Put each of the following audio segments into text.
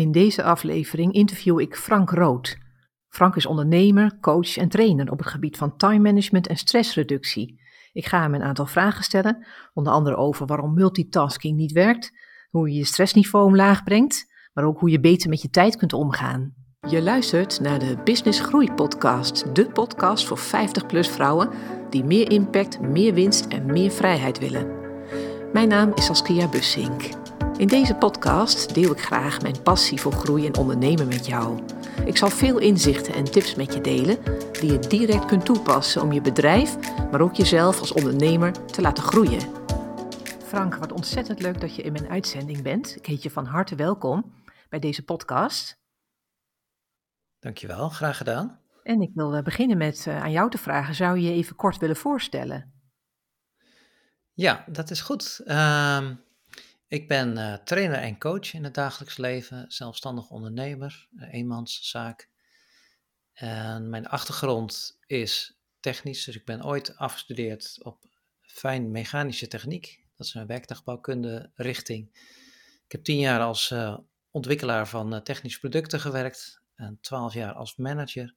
In deze aflevering interview ik Frank Rood. Frank is ondernemer, coach en trainer op het gebied van time management en stressreductie. Ik ga hem een aantal vragen stellen, onder andere over waarom multitasking niet werkt, hoe je je stressniveau omlaag brengt, maar ook hoe je beter met je tijd kunt omgaan. Je luistert naar de Business Groei Podcast, de podcast voor 50-plus vrouwen die meer impact, meer winst en meer vrijheid willen. Mijn naam is Saskia Bussink. In deze podcast deel ik graag mijn passie voor groei en ondernemen met jou. Ik zal veel inzichten en tips met je delen die je direct kunt toepassen om je bedrijf, maar ook jezelf als ondernemer te laten groeien. Frank, wat ontzettend leuk dat je in mijn uitzending bent. Ik heet je van harte welkom bij deze podcast. Dankjewel, graag gedaan. En ik wil eh, beginnen met uh, aan jou te vragen, zou je je even kort willen voorstellen? Ja, dat is goed. Uh, ik ben uh, trainer en coach in het dagelijks leven, zelfstandig ondernemer, eenmanszaak. En mijn achtergrond is technisch, dus ik ben ooit afgestudeerd op fijn mechanische techniek. Dat is een werktuigbouwkunde richting. Ik heb tien jaar als uh, ontwikkelaar van technische producten gewerkt en twaalf jaar als manager.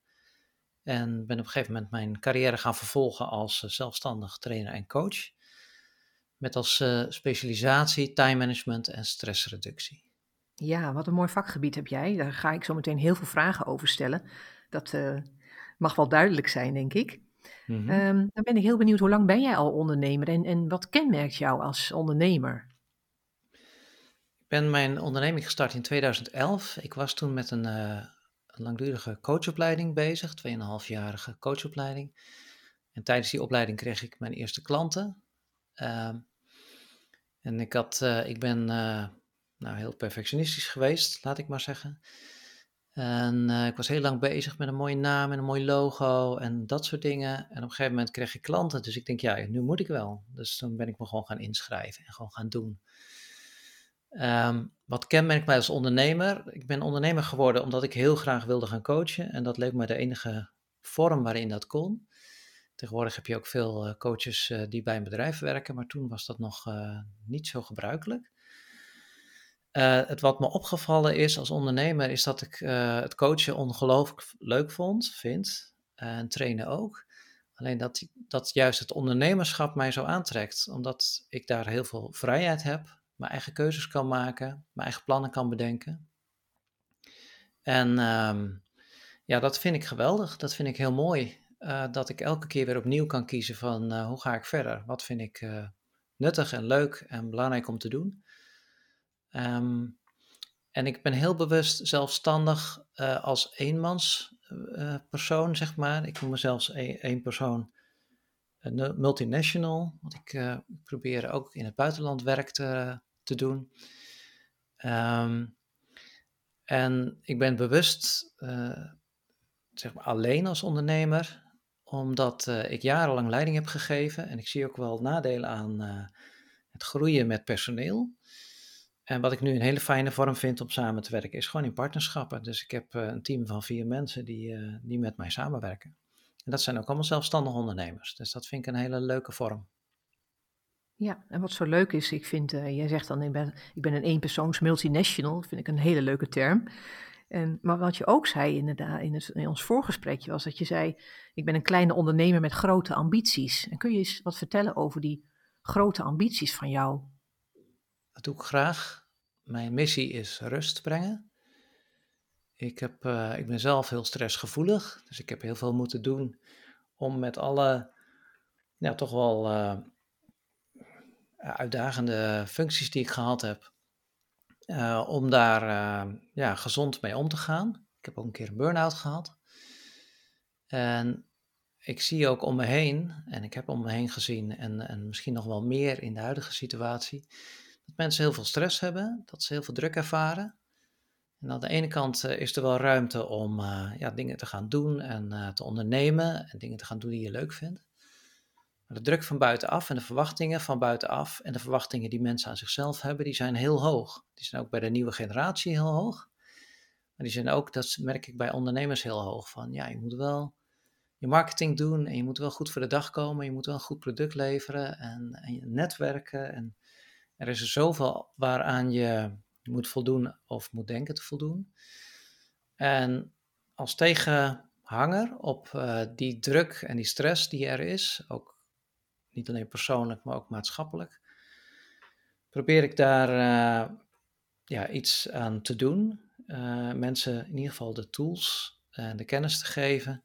En ben op een gegeven moment mijn carrière gaan vervolgen als zelfstandig trainer en coach. Met als uh, specialisatie time management en stressreductie. Ja, wat een mooi vakgebied heb jij. Daar ga ik zo meteen heel veel vragen over stellen. Dat uh, mag wel duidelijk zijn, denk ik. Mm -hmm. um, dan ben ik heel benieuwd, hoe lang ben jij al ondernemer en, en wat kenmerkt jou als ondernemer? Ik ben mijn onderneming gestart in 2011. Ik was toen met een, uh, een langdurige coachopleiding bezig, 2,5-jarige coachopleiding. En tijdens die opleiding kreeg ik mijn eerste klanten. Uh, en ik, had, uh, ik ben uh, nou, heel perfectionistisch geweest, laat ik maar zeggen. En uh, ik was heel lang bezig met een mooie naam en een mooi logo en dat soort dingen. En op een gegeven moment kreeg ik klanten, dus ik denk, ja, nu moet ik wel. Dus toen ben ik me gewoon gaan inschrijven en gewoon gaan doen. Um, wat kenmerkt mij als ondernemer? Ik ben ondernemer geworden omdat ik heel graag wilde gaan coachen. En dat leek me de enige vorm waarin dat kon. Tegenwoordig heb je ook veel uh, coaches uh, die bij een bedrijf werken, maar toen was dat nog uh, niet zo gebruikelijk. het wat me opgevallen is als ondernemer, is dat ik het coachen ongelooflijk leuk vond, vind, en trainen ook. Alleen dat, dat juist het ondernemerschap mij zo aantrekt, omdat ik daar heel veel vrijheid heb, mijn eigen keuzes kan maken, mijn eigen plannen kan bedenken. En um, ja, dat vind ik geweldig, dat vind ik heel mooi. Uh, dat ik elke keer weer opnieuw kan kiezen van uh, hoe ga ik verder? Wat vind ik uh, nuttig en leuk en belangrijk om te doen? Um, en ik ben heel bewust zelfstandig als eenmanspersoon, zeg maar. Ik noem mezelf één persoon multinational, want ik probeer ook in het buitenland werk te, te doen. Um, en ik ben bewust zeg maar alleen als ondernemer omdat uh, ik jarenlang leiding heb gegeven en ik zie ook wel nadelen aan uh, het groeien met personeel. En wat ik nu een hele fijne vorm vind om samen te werken, is gewoon in partnerschappen. Dus ik heb uh, een team van vier mensen die, die met mij samenwerken. En dat zijn ook allemaal zelfstandige ondernemers. Dus dat vind ik een hele leuke vorm. Ja, en wat zo leuk is, ik vind, jij zegt dan, ik ben, ik ben een eenpersoons multinational, vind ik een hele leuke term. En, maar wat je ook zei inderdaad in, in ons voorgesprekje was dat je zei, ik ben een kleine ondernemer met grote ambities. En kun je eens wat vertellen over die grote ambities van jou? Dat doe ik graag. Mijn missie is rust brengen. Ik, heb, uh, ik ben zelf heel stressgevoelig, dus ik heb heel veel moeten doen om met alle, toch wel uh, uitdagende functies die ik gehad heb, uh, om daar uh, ja, gezond mee om te gaan. Ik heb ook een keer een burn-out gehad. En ik zie ook om me heen, en ik heb om me heen gezien, en, en misschien nog wel meer in de huidige situatie, dat mensen heel veel stress hebben, dat ze heel veel druk ervaren. En aan de ene kant uh, is er wel ruimte om ja, dingen te gaan doen en te ondernemen en dingen te gaan doen die je leuk vindt. De druk van buitenaf en de verwachtingen van buitenaf en de verwachtingen die mensen aan zichzelf hebben, die zijn heel hoog. Die zijn ook bij de nieuwe generatie heel hoog. Maar die zijn ook, dat merk ik bij ondernemers heel hoog, van ja, je moet wel je marketing doen en je moet wel goed voor de dag komen, je moet wel een goed product leveren en, en netwerken. En er is er zoveel waaraan je moet voldoen of moet denken te voldoen. En als tegenhanger op die druk en die stress die er is, ook niet alleen persoonlijk, maar ook maatschappelijk, probeer ik daar ja, iets aan te doen. mensen in ieder geval de tools en de kennis te geven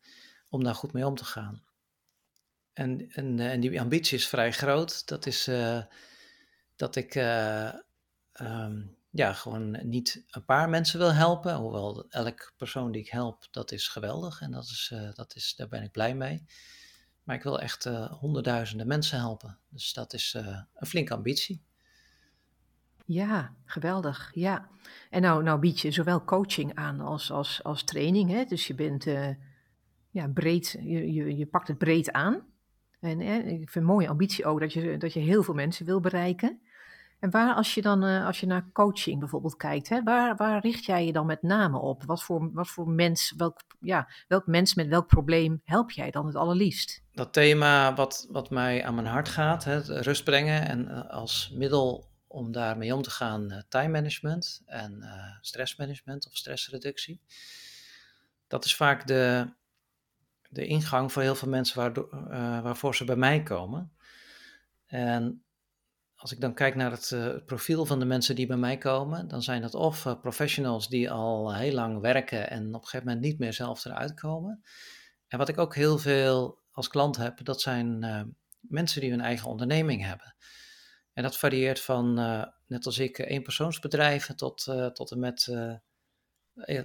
om daar goed mee om te gaan. En, en, en die ambitie is vrij groot. Dat is dat ik um, ja, gewoon niet een paar mensen wil helpen. Hoewel elk persoon die ik help, dat is geweldig. En dat is, dat is, daar ben ik blij mee. Maar ik wil echt honderdduizenden mensen helpen. Dus dat is een flinke ambitie. Ja, geweldig. Ja. En nou, nou bied je zowel coaching aan als, als, als training. Hè? Dus je bent ja, breed, je, je, je pakt het breed aan. En ik vind een mooie ambitie ook dat je, dat je heel veel mensen wil bereiken. En waar, als je dan uh, als je naar coaching bijvoorbeeld kijkt, hè, waar, waar richt jij je dan met name op? Wat voor, wat voor mens, welk, ja, welk mens met welk probleem help jij dan het allerliefst? Dat thema wat, wat mij aan mijn hart gaat, hè, rust brengen en uh, als middel om daarmee om te gaan, uh, time management en stressmanagement of stressreductie. Dat is vaak de, de ingang voor heel veel mensen waardoor, uh, waarvoor ze bij mij komen. En als ik dan kijk naar het, uh, profiel van de mensen die bij mij komen, dan zijn dat of uh, professionals die al heel lang werken en op een gegeven moment niet meer zelf eruit komen. En wat ik ook heel veel als klant heb, dat zijn mensen die hun eigen onderneming hebben. En dat varieert van, net als ik, eenpersoonsbedrijven tot, tot en met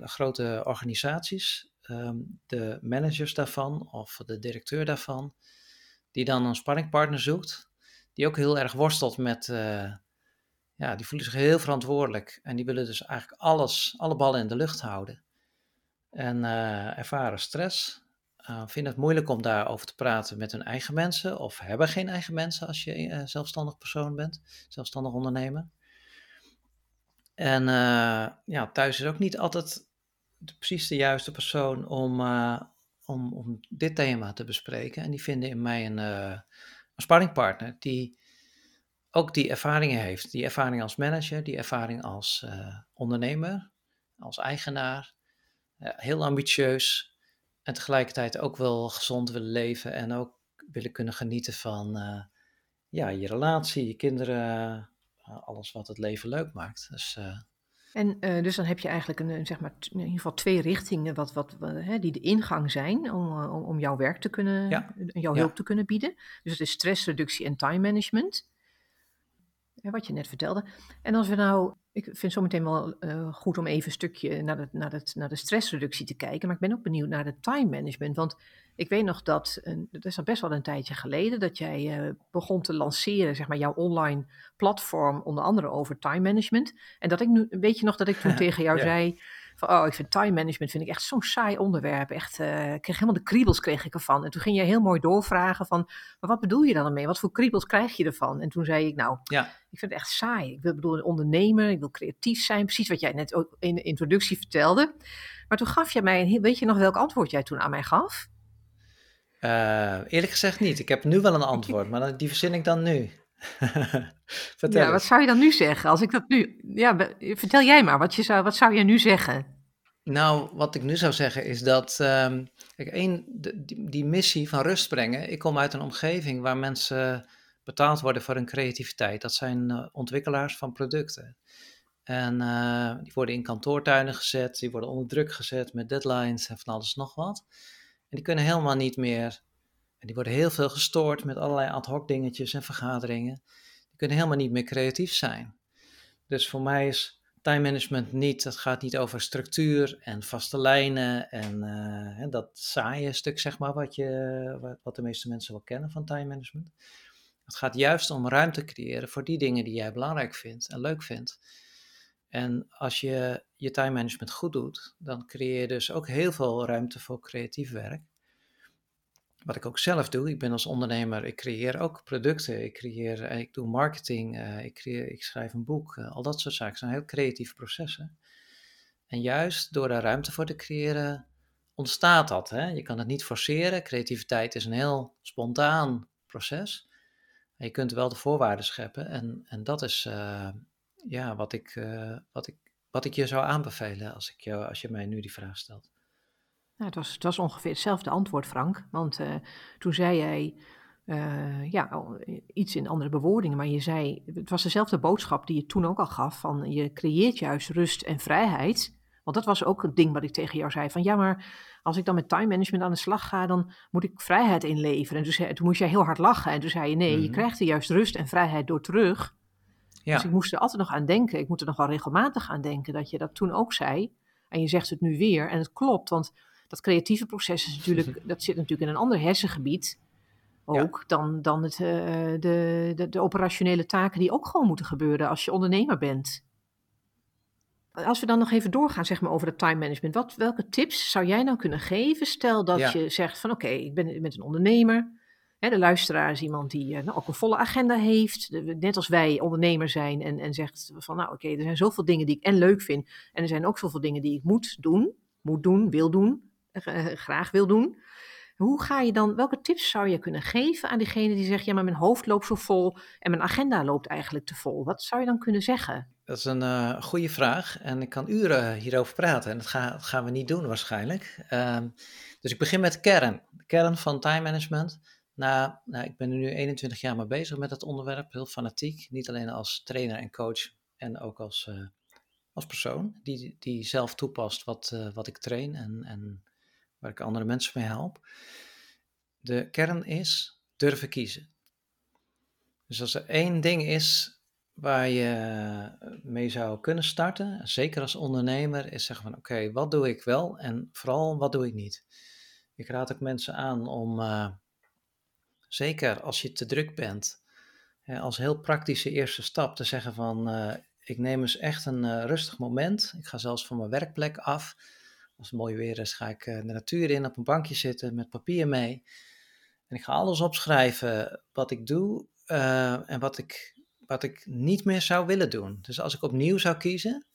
grote organisaties. Ehm, de managers daarvan of de directeur daarvan, die dan een sparringpartner zoekt, die ook heel erg worstelt met, uh, ja, die voelen zich heel verantwoordelijk en die willen dus eigenlijk alles, alle ballen in de lucht houden. En uh, ervaren stress, uh, vinden het moeilijk om daarover te praten met hun eigen mensen of hebben geen eigen mensen als je zelfstandig persoon bent, zelfstandig ondernemer. En ja, thuis is ook niet altijd precies de juiste persoon om, om, om dit thema te bespreken. En die vinden in mij een sparringpartner die ook die ervaringen heeft. Die ervaring als manager, die ervaring als uh, ondernemer, als eigenaar. heel ambitieus en tegelijkertijd ook wel gezond willen leven en ook willen kunnen genieten van ja, je relatie, je kinderen, alles wat het leven leuk maakt. Dus en uh, dus dan heb je eigenlijk een, zeg maar, in ieder geval twee richtingen wat, wat, hè, die de ingang zijn om, uh, om jouw werk te kunnen, ja. jouw hulp te kunnen bieden. Dus het is stressreductie en time management. wat je net vertelde. En als we nou ik vind het zometeen wel uh, goed om even een stukje naar de, naar, het, naar de stressreductie te kijken. Maar ik ben ook benieuwd naar de time management. Want ik weet nog dat, dat is al best wel een tijdje geleden, dat jij uh, begon te lanceren, zeg maar, jouw online platform, onder andere over time management. En dat ik nu, weet je nog dat ik toen tegen jou zei, van, oh, ik vind time management vind ik echt zo'n saai onderwerp. Echt, uh, ik kreeg helemaal de kriebels kreeg ik ervan. En toen ging je heel mooi doorvragen van, maar wat bedoel je dan ermee? Wat voor kriebels krijg je ervan? En toen zei ik, nou, ja. ik vind het echt saai. Ik bedoel, een ondernemer, ik wil creatief zijn. Precies wat jij net ook in de introductie vertelde. Maar toen gaf je mij, weet je nog welk antwoord jij toen aan mij gaf? Uh, eerlijk gezegd niet. Ik heb nu wel een antwoord, maar die verzin ik dan nu. vertel ja, wat zou je dan nu zeggen? Als ik dat nu. Ja, vertel jij maar, wat, je zou, wat zou je nu zeggen? Nou, wat ik nu zou zeggen is dat. Um, kijk, één, die, die, missie van rust brengen. Ik kom uit een omgeving waar mensen betaald worden voor hun creativiteit. Dat zijn uh, ontwikkelaars van producten. En uh, die worden in kantoortuinen gezet, die worden onder druk gezet met deadlines en van alles nog wat. En die kunnen helemaal niet meer en die worden heel veel gestoord met allerlei ad hoc dingetjes en vergaderingen. Die kunnen helemaal niet meer creatief zijn. Dus voor mij is time management niet, dat gaat niet over structuur en vaste lijnen en uh, dat saaie stuk, zeg maar, wat, je, wat de meeste mensen wel kennen van time management. Het gaat juist om ruimte creëren voor die dingen die jij belangrijk vindt en leuk vindt. En als je je time management goed doet, dan creëer je dus ook heel veel ruimte voor creatief werk wat ik ook zelf doe, ik ben als ondernemer, ik creëer ook producten, ik, creëer, eh, ik doe marketing, uh, ik, creëer, ik schrijf een boek, uh, al dat soort zaken. zijn heel creatieve processen. En juist door daar ruimte voor te creëren, ontstaat dat. Hè? Je kan het niet forceren. Creativiteit is een heel spontaan proces. Je kunt wel de voorwaarden scheppen en, en dat is ja, wat, ik, eh, wat, ik, wat ik je zou aanbevelen als, ik jou, als je mij nu die vraag stelt. Nou, het, was, het was ongeveer hetzelfde antwoord, Frank. Want uh, toen zei jij uh, ja, iets in andere bewoordingen, maar je zei, het was dezelfde boodschap die je toen ook al gaf, van je creëert juist rust en vrijheid. Want dat was ook het ding wat ik tegen jou zei, van ja, maar als ik dan met time management aan de slag ga, dan moet ik vrijheid inleveren. En toen, zei, toen moest jij heel hard lachen en toen zei je, nee, je mhm. krijgt er juist rust en vrijheid door terug. Ja. Dus ik moest er altijd nog aan denken, ik moet er nog wel regelmatig aan denken, dat je dat toen ook zei. En je zegt het nu weer en het klopt, want dat creatieve proces is natuurlijk, dat zit natuurlijk in een ander hersengebied ook dan, dan het, uh, de, de, de, operationele taken die ook gewoon moeten gebeuren als je ondernemer bent. Als we dan nog even doorgaan zeg maar, over het time management, wat, welke tips zou jij nou kunnen geven? Stel dat je zegt van oké, ik ben met een ondernemer. Hè, de luisteraar is iemand die uh, nou, ook een volle agenda heeft, net als wij ondernemer zijn en, en zegt van nou oké, er zijn zoveel dingen die ik en leuk vind en er zijn ook zoveel dingen die ik moet doen, moet doen, wil doen, graag wil doen. Hoe ga je dan, welke tips zou je kunnen geven aan diegene die zegt, ja, maar mijn hoofd loopt zo vol en mijn agenda loopt eigenlijk te vol? Wat zou je dan kunnen zeggen? Dat is een uh, goede vraag en ik kan uren hierover praten en dat, gaan we niet doen waarschijnlijk. Uh, dus ik begin met de kern, de kern van time management. Nou, nou, ik ben er nu 21 jaar mee bezig met het onderwerp, heel fanatiek. Niet alleen als trainer en coach en ook als, uh, als persoon die, die zelf toepast wat, wat ik train en, en waar ik andere mensen mee help. De kern is durven kiezen. Dus als er één ding is waar je mee zou kunnen starten, zeker als ondernemer, is zeggen van oké, wat doe ik wel en vooral wat doe ik niet. Ik raad ook mensen aan om, uh, zeker als je te druk bent, als heel praktische eerste stap te zeggen van uh, ik neem eens echt een uh, rustig moment. Ik ga zelfs van mijn werkplek af als het weer is, ga ik eh, de natuur in, op een bankje zitten met papier mee. En ik ga alles opschrijven wat ik doe uh, en wat ik, wat ik niet meer zou willen doen. Dus als ik opnieuw zou kiezen,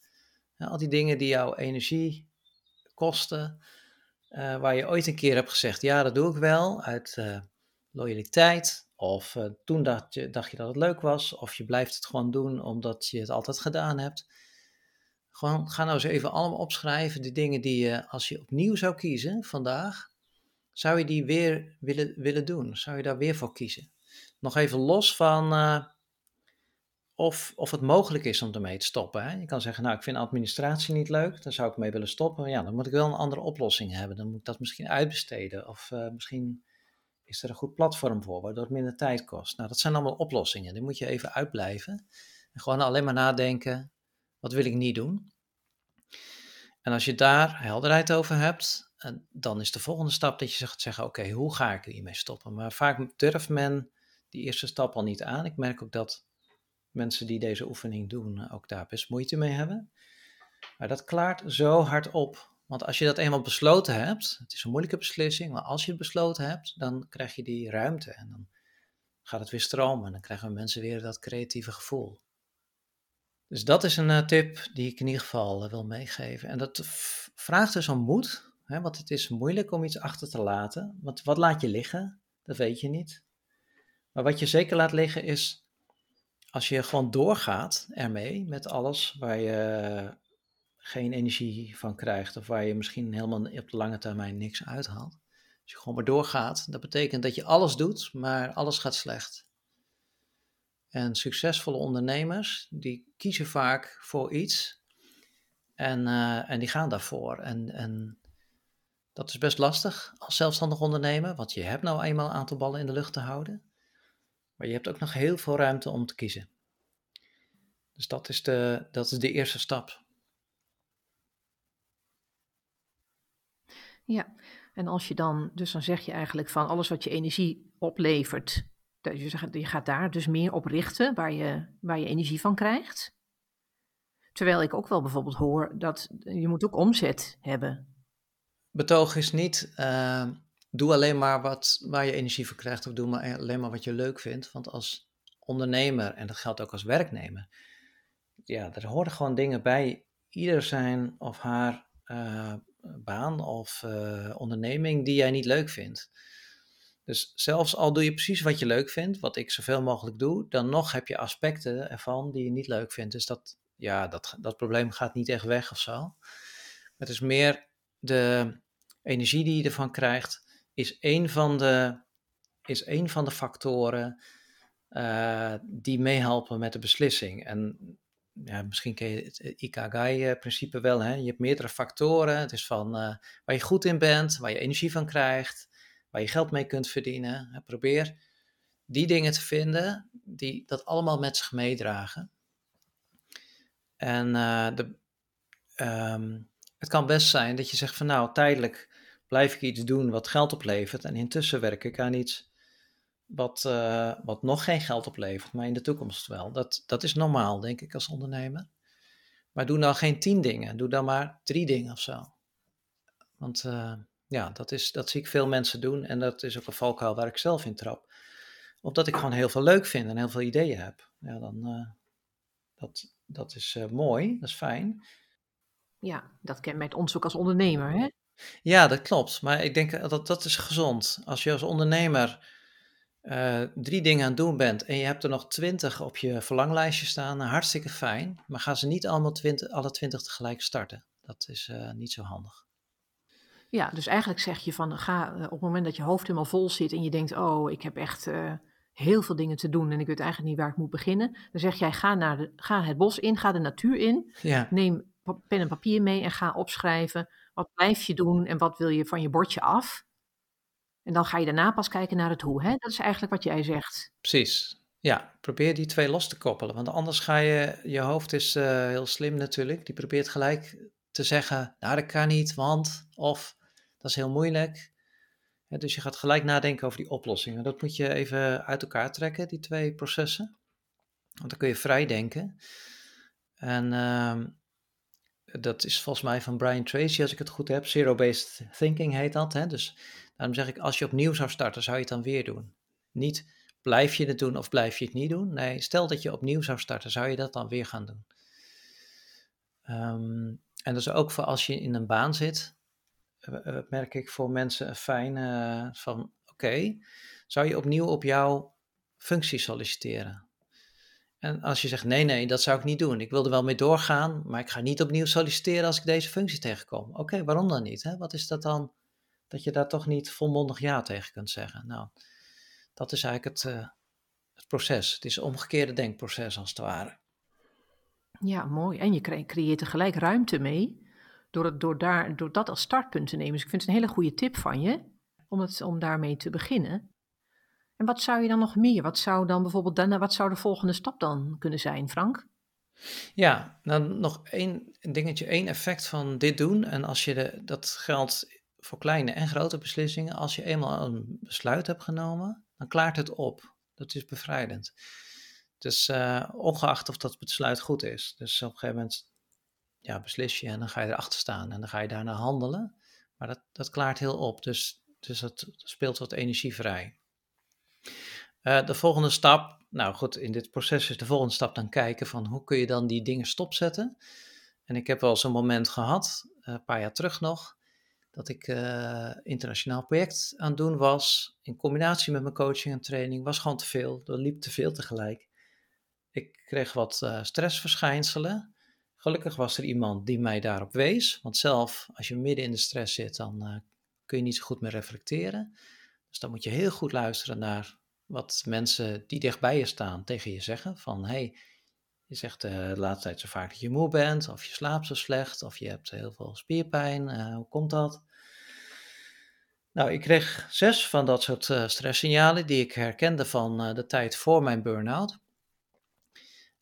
al die dingen die jouw energie kosten, uh, waar je ooit een keer hebt gezegd, ja, dat doe ik wel, uit loyaliteit. Of toen dacht je, dacht je dat het leuk was, of je blijft het gewoon doen omdat je het altijd gedaan hebt. Gewoon, ga nou eens even allemaal opschrijven, de dingen die je, als je opnieuw zou kiezen vandaag, zou je die weer willen, willen doen? Zou je daar weer voor kiezen? Nog even los van uh, of, of het mogelijk is om ermee te stoppen. Hè? Je kan zeggen, nou, ik vind administratie niet leuk, dan zou ik mee willen stoppen. Maar ja, dan moet ik wel een andere oplossing hebben. Dan moet ik dat misschien uitbesteden. Of uh, misschien is er een goed platform voor, waardoor het minder tijd kost. Nou, dat zijn allemaal oplossingen. Die moet je even uitblijven. En gewoon alleen maar nadenken, wat wil ik niet doen? En als je daar helderheid over hebt, dan is de volgende stap dat je zegt zeggen, oké, hoe ga ik hiermee stoppen? Maar vaak durft men die eerste stap al niet aan. Ik merk ook dat mensen die deze oefening doen ook daar best moeite mee hebben. Maar dat klaart zo hard op. Want als je dat eenmaal besloten hebt, het is een moeilijke beslissing, maar als je het besloten hebt, dan krijg je die ruimte en dan gaat het weer stromen. En dan krijgen mensen weer dat creatieve gevoel. Dus dat is een uh, tip die ik in ieder geval uh, wil meegeven. En dat vraagt dus om moed, hè, want het is moeilijk om iets achter te laten. Want wat laat je liggen? Dat weet je niet. Maar wat je zeker laat liggen is, als je gewoon doorgaat ermee met alles waar je geen energie van krijgt of waar je misschien helemaal op de lange termijn niks uithaalt. Als je gewoon maar doorgaat, dat betekent dat je alles doet, maar alles gaat slecht. En succesvolle ondernemers, die kiezen vaak voor iets en, uh, en die gaan daarvoor. En, en dat is best lastig als zelfstandig ondernemer, want je hebt nou eenmaal een aantal ballen in de lucht te houden. Maar je hebt ook nog heel veel ruimte om te kiezen. Dus dat is de, dat is de eerste stap. Ja, en als je dan, dus dan zeg je eigenlijk van alles wat je energie oplevert, je, je gaat daar dus meer op richten waar je, waar je energie van krijgt. Terwijl ik ook wel bijvoorbeeld hoor dat je moet ook omzet hebben. Betoog is niet, uh, doe alleen maar wat, waar je energie van krijgt of doe maar alleen maar wat je leuk vindt. Want als ondernemer, en dat geldt ook als werknemer, ja, er horen gewoon dingen bij ieder zijn of haar uh, baan of uh, onderneming die jij niet leuk vindt. Dus zelfs al doe je precies wat je leuk vindt, wat ik zoveel mogelijk doe, dan nog heb je aspecten ervan die je niet leuk vindt. Dus dat, ja, dat, dat probleem gaat niet echt weg of zo. Het is meer de energie die je ervan krijgt, is één van de, is één van de factoren uh, die meehelpen met de beslissing. En ja, misschien ken je het Ikigai-principe wel. Hè? Je hebt meerdere factoren. Het is van uh, waar je goed in bent, waar je energie van krijgt, waar je geld mee kunt verdienen. Probeer die dingen te vinden die dat allemaal met zich meedragen. En uh, de, um, het kan best zijn dat je zegt van nou, tijdelijk blijf ik iets doen wat geld oplevert en intussen werk ik aan iets wat, uh, wat nog geen geld oplevert, maar in de toekomst wel. Dat, dat is normaal, denk ik, als ondernemer. Maar doe dan geen tien dingen, doe dan maar drie dingen of zo. Want uh, ja, dat, is, dat zie ik veel mensen doen en dat is ook een valkuil waar ik zelf in trap. Omdat ik gewoon heel veel leuk vind en heel veel ideeën heb. Ja, dan, uh, dat, dat is mooi, dat is fijn. Ja, dat kenmerkt ons ook als ondernemer, hè? Ja, dat klopt. Maar ik denk dat dat is gezond. Als je als ondernemer uh, drie dingen aan het doen bent en je hebt er nog twintig op je verlanglijstje staan, hartstikke fijn. Maar ga ze niet allemaal twintig, alle twintig tegelijk starten. Dat is niet zo handig. Ja, dus eigenlijk zeg je van ga uh, op het moment dat je hoofd helemaal vol zit en je denkt, oh, ik heb echt heel veel dingen te doen en ik weet eigenlijk niet waar ik moet beginnen. Dan zeg jij, ga, naar de, ga het bos in, ga de natuur in, ja. neem pen en papier mee en ga opschrijven. Wat blijf je doen en wat wil je van je bordje af? En dan ga je daarna pas kijken naar het hoe. Hè? Dat is eigenlijk wat jij zegt. Precies. Ja, probeer die twee los te koppelen. Want anders ga je, je hoofd is uh, heel slim natuurlijk. Die probeert gelijk te zeggen, nou dat kan niet, want, of, dat is heel moeilijk. Dus je gaat gelijk nadenken over die oplossingen. Dat moet je even uit elkaar trekken, die twee processen. Want dan kun je vrij denken. En uh, dat is volgens mij van Brian Tracy, als ik het goed heb. Zero-based thinking heet dat. Hè? Dus daarom zeg ik, als je opnieuw zou starten, zou je het dan weer doen. Niet blijf je het doen of blijf je het niet doen. Nee, stel dat je opnieuw zou starten, zou je dat dan weer gaan doen. Um, en dat is ook voor als je in een baan zit, merk ik voor mensen een fijne van, oké, zou je opnieuw op jouw functie solliciteren? En als je zegt, nee, nee, dat zou ik niet doen. Ik wil er wel mee doorgaan, maar ik ga niet opnieuw solliciteren als ik deze functie tegenkom. Oké, waarom dan niet? Hè? Wat is dat dan, dat je daar toch niet volmondig ja tegen kunt zeggen? Nou, dat is eigenlijk het, uh, het proces. Het is een omgekeerde denkproces als het ware. Ja, mooi. En je creëert er gelijk ruimte mee door, door, daar, dat als startpunt te nemen. Dus ik vind het een hele goede tip van je om, het, om daarmee te beginnen. En wat zou je dan nog meer? Wat zou dan bijvoorbeeld daarna, wat zou de volgende stap dan kunnen zijn, Frank? Ja, dan nog één dingetje, één effect van dit doen. En als je de, dat geldt voor kleine en grote beslissingen. Als je eenmaal een besluit hebt genomen, dan klaart het op. Dat is bevrijdend. Dus uh, ongeacht of dat besluit goed is. Dus op een gegeven moment ja, beslis je en dan ga je erachter staan en dan ga je daarna handelen. Maar dat, dat klaart heel op. Dus, dus dat speelt wat energie vrij. Uh, de volgende stap, nou goed, in dit proces is de volgende stap dan kijken van hoe kun je dan die dingen stopzetten. En ik heb wel zo'n moment gehad, uh, een paar jaar terug nog, dat ik uh, internationaal project aan het doen was. In combinatie met mijn coaching en training was gewoon te veel. Er liep te veel tegelijk. Ik kreeg wat stressverschijnselen. Gelukkig was er iemand die mij daarop wees. Want zelf, als je midden in de stress zit, dan kun je niet zo goed meer reflecteren. Dus dan moet je heel goed luisteren naar wat mensen die dichtbij je staan tegen je zeggen. Van hey, je zegt uh, de laatste tijd zo vaak dat je moe bent, of je slaapt zo slecht, of je hebt heel veel spierpijn. Uh, hoe komt dat? Nou, ik kreeg zes van dat soort stresssignalen die ik herkende van de tijd voor mijn burn-out.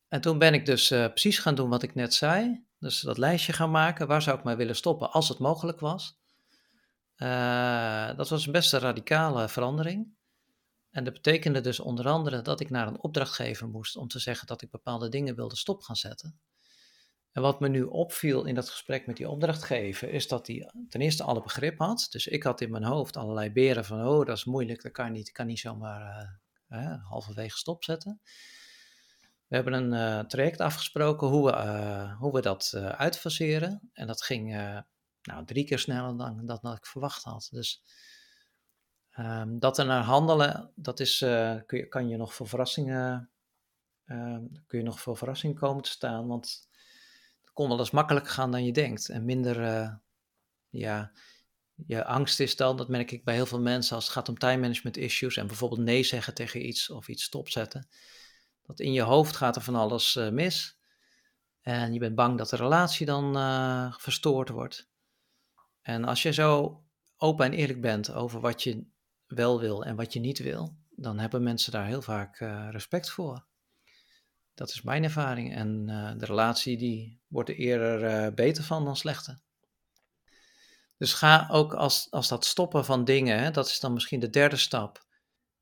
En toen ben ik dus precies gaan doen wat ik net zei. Dus dat lijstje gaan maken. Waar zou ik mij willen stoppen als het mogelijk was? dat was een best een radicale verandering. En dat betekende dus onder andere dat ik naar een opdrachtgever moest om te zeggen dat ik bepaalde dingen wilde stop gaan zetten. En wat me nu opviel in dat gesprek met die opdrachtgever, is dat hij ten eerste alle begrip had. Dus ik had in mijn hoofd allerlei beren van, oh dat is moeilijk, dat kan niet, kan niet zomaar uh, halverwege stopzetten. We hebben een uh, traject afgesproken hoe we, uh, hoe we dat uitfaseren. En dat ging nou, drie keer sneller dan, dan, ik verwacht had. Dus Ehm, dat er naar handelen, dat is, uh, kun je, kan je nog voor verrassingen, uh, kun je nog voor verrassingen komen te staan, want het kon wel eens makkelijker gaan dan je denkt en minder, uh, ja, je angst is dan, dat merk ik bij heel veel mensen als het gaat om time management issues en bijvoorbeeld nee zeggen tegen iets of iets stopzetten, dat in je hoofd gaat er van alles uh, mis en je bent bang dat de relatie dan verstoord wordt. En als je zo open en eerlijk bent over wat je wel wil en wat je niet wil, dan hebben mensen daar heel vaak uh, respect voor. Dat is mijn ervaring. En de relatie die wordt er eerder beter van dan slechter. Dus ga ook als, als dat stoppen van dingen, hè, dat is dan misschien de derde stap.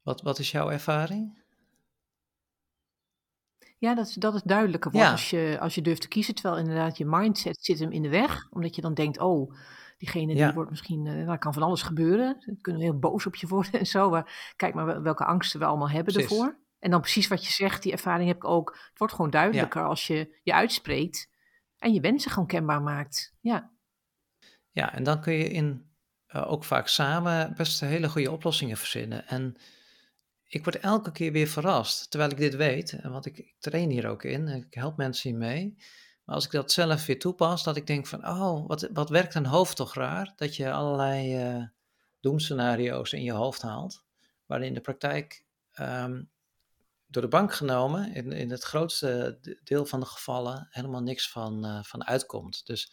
Wat, wat is jouw ervaring? Ja, dat is, dat is duidelijker wordt ja. als, je, als je durft te kiezen. Terwijl inderdaad je mindset zit hem in de weg. Omdat je dan denkt, oh, Diegene die wordt misschien, uh, nou, kan van alles gebeuren. Ze kunnen heel boos op je worden en zo. Maar kijk maar welke angsten we allemaal hebben precies. ervoor. En dan precies wat je zegt, die ervaring heb ik ook. Het wordt gewoon duidelijker ja. als je je uitspreekt en je wensen gewoon kenbaar maakt. Ja, ja en dan kun je in, uh, ook vaak samen best hele goede oplossingen verzinnen. En ik word elke keer weer verrast, terwijl ik dit weet, want ik, ik train hier ook in, ik help mensen hier mee. Maar als ik dat zelf weer toepas, dat ik denk van, oh, wat, wat werkt een hoofd toch raar? Dat je allerlei uh, doemscenario's in je hoofd haalt, waarin in de praktijk um, door de bank genomen, in, in het grootste deel van de gevallen, helemaal niks van, uh, van uitkomt. Dus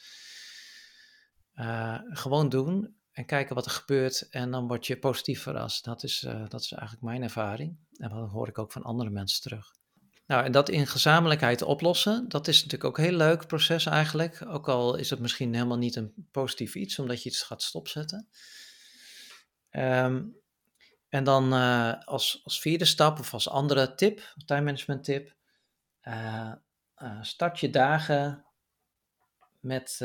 uh, gewoon doen en kijken wat er gebeurt en dan word je positief verrast. Dat is, dat is eigenlijk mijn ervaring en dat hoor ik ook van andere mensen terug. Nou, en dat in gezamenlijkheid oplossen, dat is natuurlijk ook een heel leuk proces eigenlijk. Ook al is het misschien helemaal niet een positief iets, omdat je iets gaat stopzetten. Um, en dan uh, als, als vierde stap of als andere tip, time management tip, uh, start je dagen met,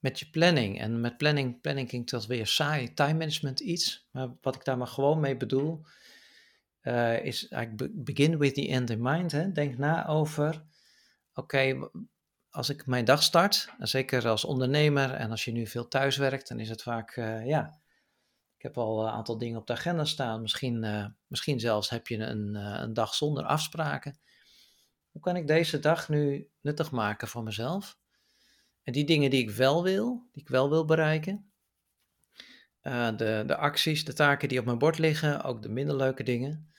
met je planning. En met planning, planning klinkt dat weer saai, time management iets. Maar wat ik daar maar gewoon mee bedoel, uh, is eigenlijk begin with the end in mind. Hè? Denk na over, oké, als ik mijn dag start, en zeker als ondernemer en als je nu veel thuis werkt, dan is het vaak, uh, ja, ik heb al een aantal dingen op de agenda staan. Misschien, uh, misschien zelfs heb je een, een dag zonder afspraken. Hoe kan ik deze dag nu nuttig maken voor mezelf? En die dingen die ik wel wil, die ik wel wil bereiken, de, de acties, de taken die op mijn bord liggen, ook de minder leuke dingen,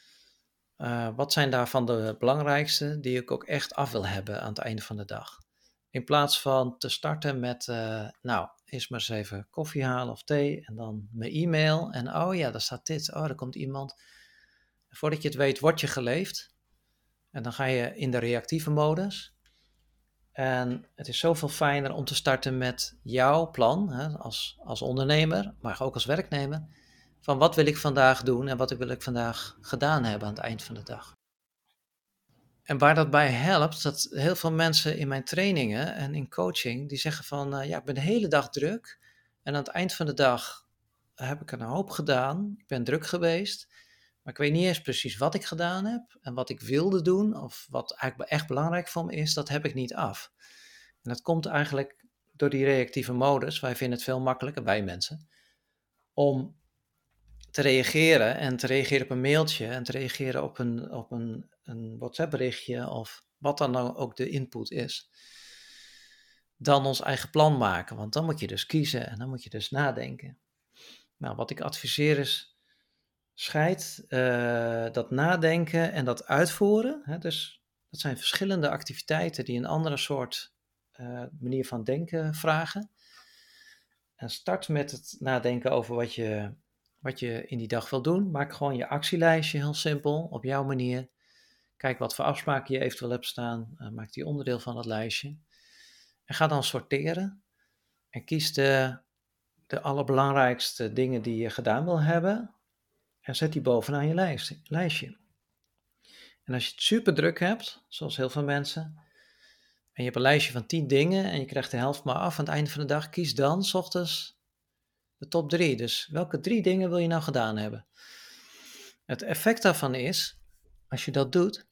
uh, wat zijn daarvan de belangrijkste die ik ook echt af wil hebben aan het einde van de dag? In plaats van te starten met, uh, nou, eerst maar eens even koffie halen of thee en dan mijn e-mail en oh ja, daar staat dit, oh, er komt iemand. voordat je het weet, word je geleefd en dan ga je in de reactieve modus. En het is zoveel fijner om te starten met jouw plan hè, als, als ondernemer, maar ook als werknemer van wat wil ik vandaag doen en wat wil ik vandaag gedaan hebben aan het eind van de dag. En waar dat bij helpt, dat heel veel mensen in mijn trainingen en in coaching, die zeggen van, uh, ja, ik ben de hele dag druk en aan het eind van de dag heb ik een hoop gedaan, ik ben druk geweest, maar ik weet niet eens precies wat ik gedaan heb en wat ik wilde doen of wat eigenlijk echt belangrijk voor me is, dat heb ik niet af. En dat komt eigenlijk door die reactieve modus. Wij vinden het veel makkelijker, wij mensen, om te reageren en te reageren op een mailtje en te reageren op een, op een, een WhatsApp berichtje of wat dan ook de input is, dan ons eigen plan maken. Want dan moet je dus kiezen en dan moet je dus nadenken. Nou, wat ik adviseer is, scheid uh, dat nadenken en dat uitvoeren. Hè, dus dat zijn verschillende activiteiten die een andere soort uh, manier van denken vragen. En start met het nadenken over wat je wat je in die dag wil doen. Maak gewoon je actielijstje heel simpel, op jouw manier. Kijk wat voor afspraken je eventueel hebt staan. Uh, maak die onderdeel van het lijstje. En ga dan sorteren. En kies de, de allerbelangrijkste dingen die je gedaan wil hebben. En zet die bovenaan je lijst, lijstje. En als je het super druk hebt, zoals heel veel mensen, en je hebt een lijstje van 10 dingen en je krijgt de helft maar af aan het einde van de dag, kies dan s ochtends de top drie. Dus welke drie dingen wil je nou gedaan hebben? Het effect daarvan is, als je dat doet,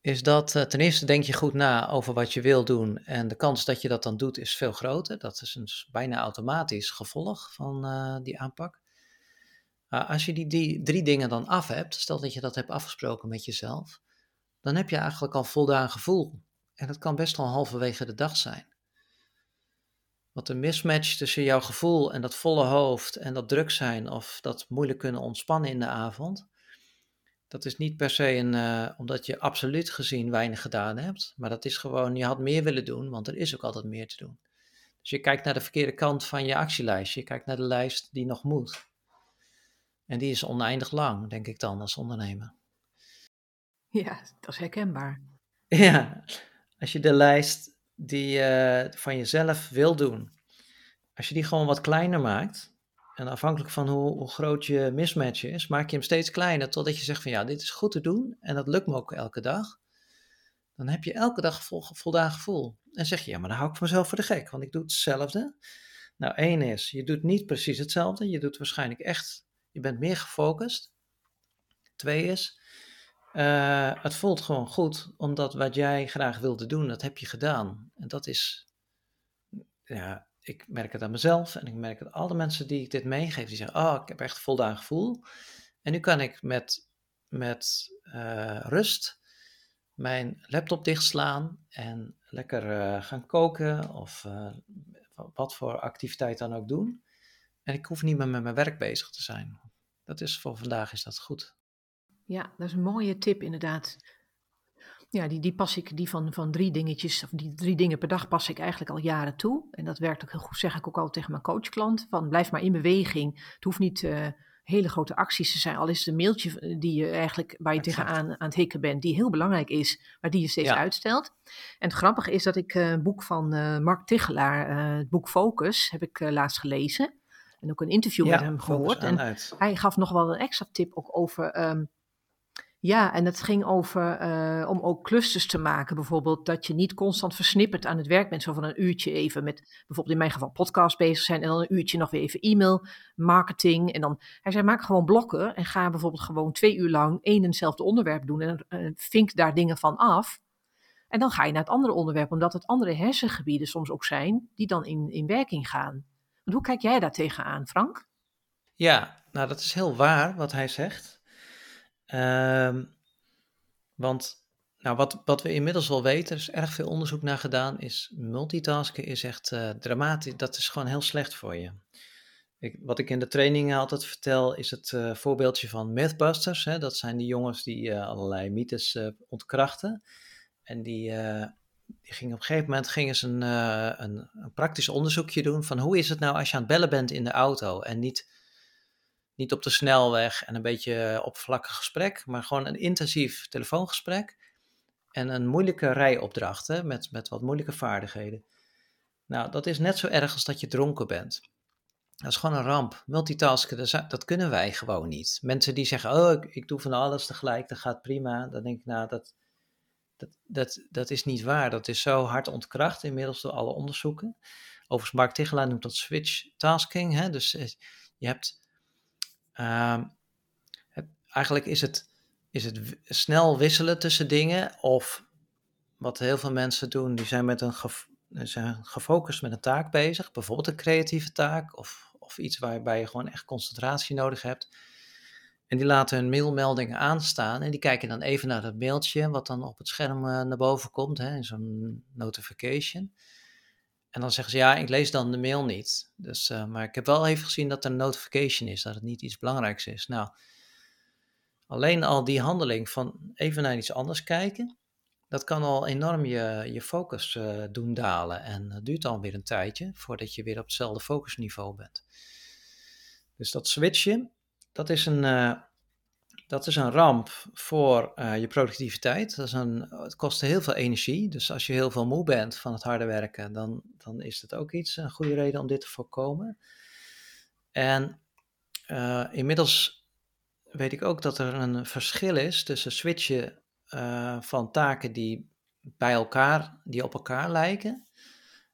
is dat uh, ten eerste denk je goed na over wat je wil doen en de kans dat je dat dan doet is veel groter. Dat is een bijna automatisch gevolg van uh, die aanpak. Uh, als je die, die drie dingen dan af hebt, stel dat je dat hebt afgesproken met jezelf, dan heb je eigenlijk al voldaan gevoel. En dat kan best wel halverwege de dag zijn. Want een mismatch tussen jouw gevoel en dat volle hoofd en dat druk zijn of dat moeilijk kunnen ontspannen in de avond, dat is niet per se een, uh, omdat je absoluut gezien weinig gedaan hebt, maar dat is gewoon, je had meer willen doen, want er is ook altijd meer te doen. Dus je kijkt naar de verkeerde kant van je actielijst, je kijkt naar de lijst die nog moet. En die is oneindig lang, denk ik dan, als ondernemer. Ja, dat is herkenbaar. Ja, als je de lijst die je van jezelf wil doen, als je die gewoon wat kleiner maakt, en afhankelijk van hoe, hoe, groot je mismatch is, maak je hem steeds kleiner totdat je zegt van ja, dit is goed te doen en dat lukt me ook elke dag. Dan heb je elke dag vol, voldaan gevoel. En zeg je ja, maar dan hou ik mezelf voor de gek, want ik doe hetzelfde. Nou, één is, je doet niet precies hetzelfde. Je doet waarschijnlijk echt, je bent meer gefocust. Twee is, uh, het voelt gewoon goed, omdat wat jij graag wilde doen, dat heb je gedaan. En dat is, ja, ik merk het aan mezelf en ik merk het alle mensen die ik dit meegeef, die zeggen, oh, ik heb echt voldaan gevoel. En nu kan ik met, met uh, rust mijn laptop dichtslaan en lekker uh, gaan koken of wat voor activiteit dan ook doen. En ik hoef niet meer met mijn werk bezig te zijn. Dat is voor vandaag is dat goed. Ja, dat is een mooie tip inderdaad. Ja, die, die pas ik, die van, van drie dingetjes, of die drie dingen per dag pas ik eigenlijk al jaren toe. En dat werkt ook heel goed, zeg ik ook al tegen mijn coachklant. Van blijf maar in beweging. Het hoeft niet uh, hele grote acties te zijn. Al is het een mailtje eh, die je eigenlijk, waar je exact. tegenaan aan het hikken bent, die heel belangrijk is, maar die je steeds ja. uitstelt. En het grappige is dat ik uh, een boek van uh, Mark Tichelaar, het boek Focus, heb ik laatst gelezen. En ook een interview ja, met hem gehoord. En uit. hij gaf nog wel een extra tip ook over um, ja, en het ging over uh, om ook clusters te maken. Bijvoorbeeld dat je niet constant versnipperd aan het werk bent. Zo van een uurtje even met bijvoorbeeld in mijn geval podcast bezig zijn. En dan een uurtje nog weer even e-mail, marketing. En dan, hij zei maak gewoon blokken en ga bijvoorbeeld gewoon twee uur lang één en hetzelfde onderwerp doen. En uh, vink daar dingen van af. En dan ga je naar het andere onderwerp. Omdat het andere hersengebieden soms ook zijn die dan in, in werking gaan. Hoe kijk jij daar tegenaan, Frank? Ja, nou dat is heel waar wat hij zegt. Um, want nou, wat, wat we inmiddels wel weten, er is erg veel onderzoek naar gedaan, is multitasken is echt uh, dramatisch. Dat is gewoon heel slecht voor je. Ik, wat ik in de trainingen altijd vertel, is het uh, voorbeeldje van Mythbusters. Hè? Dat zijn die jongens die uh, allerlei mythes ontkrachten. En die, die gingen op een gegeven moment gingen ze een, een, een praktisch onderzoekje doen van hoe is het nou als je aan het bellen bent in de auto en niet niet op de snelweg en een beetje oppervlakkig gesprek, maar gewoon een intensief telefoongesprek en een moeilijke rijopdracht met, met wat moeilijke vaardigheden. Nou, dat is net zo erg als dat je dronken bent. Dat is gewoon een ramp. Multitasken, dat, dat kunnen wij gewoon niet. Mensen die zeggen, oh, ik, ik doe van alles tegelijk, dat gaat prima. Dan denk ik, nou, dat, dat, dat, is niet waar. Dat is zo hard ontkracht inmiddels door alle onderzoeken. Overigens, Mark Tichelaar noemt dat switch tasking. Hè? Dus eh, je hebt het, eigenlijk is het, is het snel wisselen tussen dingen of wat heel veel mensen doen, die zijn met een zijn gefocust met een taak bezig, bijvoorbeeld een creatieve taak of, of iets waarbij je gewoon echt concentratie nodig hebt. En die laten hun mailmeldingen aanstaan en die kijken dan even naar dat mailtje wat dan op het scherm uh, naar boven komt, hè, in zo'n notification. En dan zeggen ze, ja, ik lees dan de mail niet. Dus, uh, maar ik heb wel even gezien dat er een notification is, dat het niet iets belangrijks is. Nou, alleen al die handeling van even naar iets anders kijken, dat kan al enorm je, je focus uh, doen dalen. En dat duurt dan weer een tijdje voordat je weer op hetzelfde focusniveau bent. Dus dat switchen, dat is een, uh, dat is een ramp voor uh, je productiviteit. Dat is een, het kost heel veel energie. Dus als je heel veel moe bent van het harde werken, dan, dan is dat ook iets, een goede reden om dit te voorkomen. En uh, inmiddels weet ik ook dat er een verschil is tussen switchen van taken die bij elkaar, die op elkaar lijken.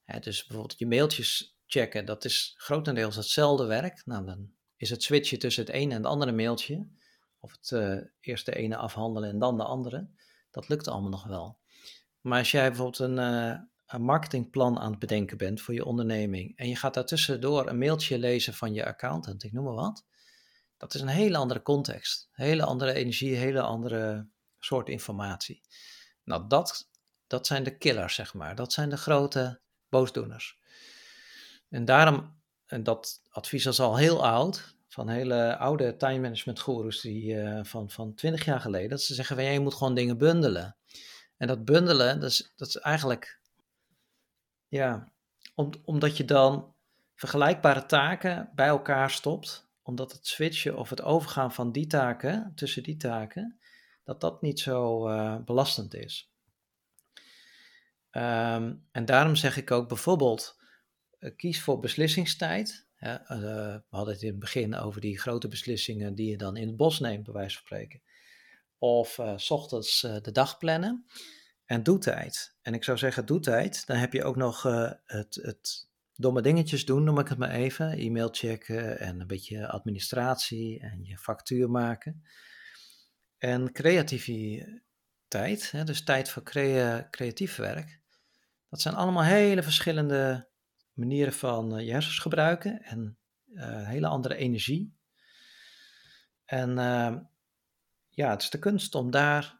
Ja, dus bijvoorbeeld je mailtjes checken, dat is grotendeels hetzelfde werk. Nou, dan is het switchen tussen het ene en het andere mailtje of het uh, eerst de ene afhandelen en dan de andere. Dat lukt allemaal nog wel. Maar als jij bijvoorbeeld een, uh, een marketingplan aan het bedenken bent voor je onderneming en je gaat daartussendoor een mailtje lezen van je accountant, ik noem maar wat, Dat is een hele andere context, hele andere energie, hele andere soort informatie. Nou, dat, dat zijn de killers, zeg maar. Dat zijn de grote boosdoeners. En daarom, en dat advies is al heel oud, van hele oude time management gurus die, uh, van, van 20 jaar geleden, dat ze zeggen van ja, je moet gewoon dingen bundelen. En dat bundelen, dat is, dat is eigenlijk, ja, om, omdat je dan vergelijkbare taken bij elkaar stopt, omdat het switchen of het overgaan van die taken, tussen die taken, dat dat niet zo uh, belastend is. Um, en daarom zeg ik ook bijvoorbeeld, kies voor beslissingstijd. Ja, uh, we hadden het in het begin over die grote beslissingen die je dan in het bos neemt, bij wijze van spreken. Of s ochtends de dag plannen. En doetijd. En ik zou zeggen doetijd, dan heb je ook nog het, het domme dingetjes doen, noem ik het maar even. E-mail checken en een beetje administratie en je factuur maken. En creativiteit, hè, dus tijd voor crea creatief werk. Dat zijn allemaal hele verschillende manieren van uh, je hersens gebruiken en uh, hele andere energie. En uh, ja, het is de kunst om daar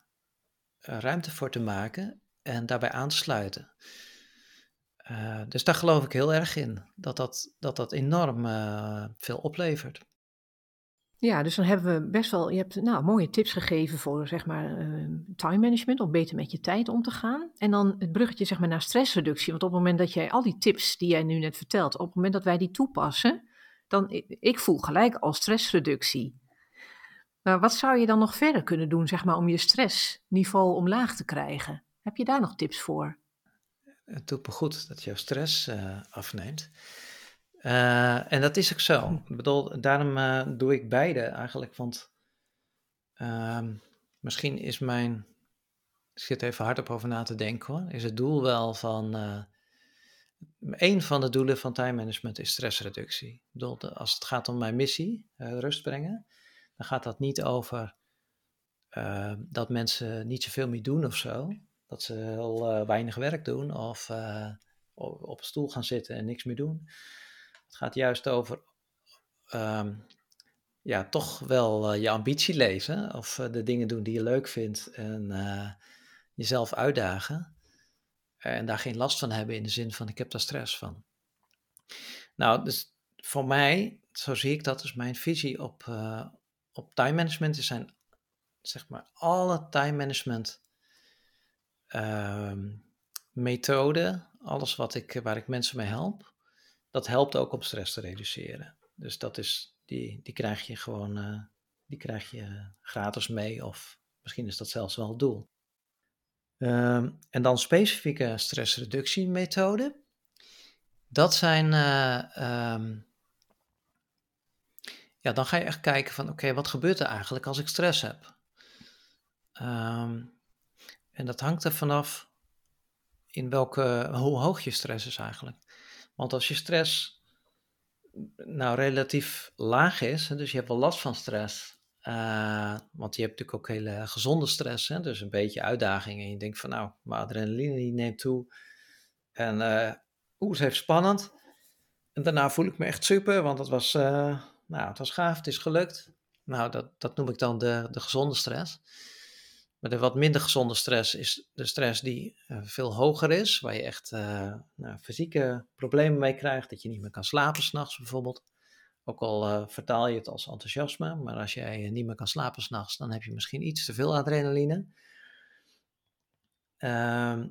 ruimte voor te maken en daarbij aan te sluiten. Uh, dus daar geloof ik heel erg in, dat dat, dat, dat enorm veel oplevert. Ja, dus dan hebben we best wel, je hebt nou, mooie tips gegeven voor zeg maar uh, time management, om beter met je tijd om te gaan. En dan het bruggetje zeg maar naar stressreductie, want op het moment dat jij al die tips die jij nu net vertelt, op het moment dat wij die toepassen, dan ik voel gelijk al stressreductie. Maar wat zou je dan nog verder kunnen doen zeg maar om je stressniveau omlaag te krijgen? Heb je daar nog tips voor? het doet me goed dat jouw stress uh, afneemt. Uh, en dat is ook zo. Ik bedoel, daarom uh, doe ik beide eigenlijk. Want ehm, misschien is mijn. Ik zit even hard op over na te denken hoor. Is het doel wel van. een van de doelen van time management is stressreductie. Ik bedoel, als het gaat om mijn missie, rust brengen, dan gaat dat niet over dat mensen niet zoveel meer doen of zo dat ze heel weinig werk doen of op, op, een stoel gaan zitten en niks meer doen. Het gaat juist over um, ja, toch wel uh, je ambitie leven of de dingen doen die je leuk vindt en jezelf uitdagen. En daar geen last van hebben in de zin van ik heb daar stress van. Nou, dus voor mij, zo zie ik dat, is mijn visie op, op time management. Er zijn zeg maar alle time management uh, methode, alles wat ik, waar ik mensen mee help, dat helpt ook om stress te reduceren. Dus dat is, die, die krijg je gewoon, uh, die krijg je gratis mee of misschien is dat zelfs wel het doel. Um, en dan specifieke stressreductiemethoden. Dat zijn, uh, um, ja, dan ga je echt kijken van, oké, wat gebeurt er eigenlijk als ik stress heb? Um, en dat hangt er vanaf in welke, hoe hoog je stress is eigenlijk. Want als je stress nou relatief laag is, dus je hebt wel last van stress, uh, want je hebt natuurlijk ook hele gezonde stress, hè, dus een beetje uitdaging en je denkt van nou, mijn adrenaline die neemt toe en uh, oeh, is even spannend. En daarna voel ik me echt super, want het was, uh, nou, het was gaaf, het is gelukt. Nou, dat, dat noem ik dan de, de gezonde stress. Maar de wat minder gezonde stress is de stress die uh, veel hoger is, waar je echt uh, nou, fysieke problemen mee krijgt, dat je niet meer kan slapen s'nachts bijvoorbeeld. Ook al uh, vertaal je het als enthousiasme, maar als jij niet meer kan slapen s'nachts, dan heb je misschien iets te veel adrenaline. Ehm,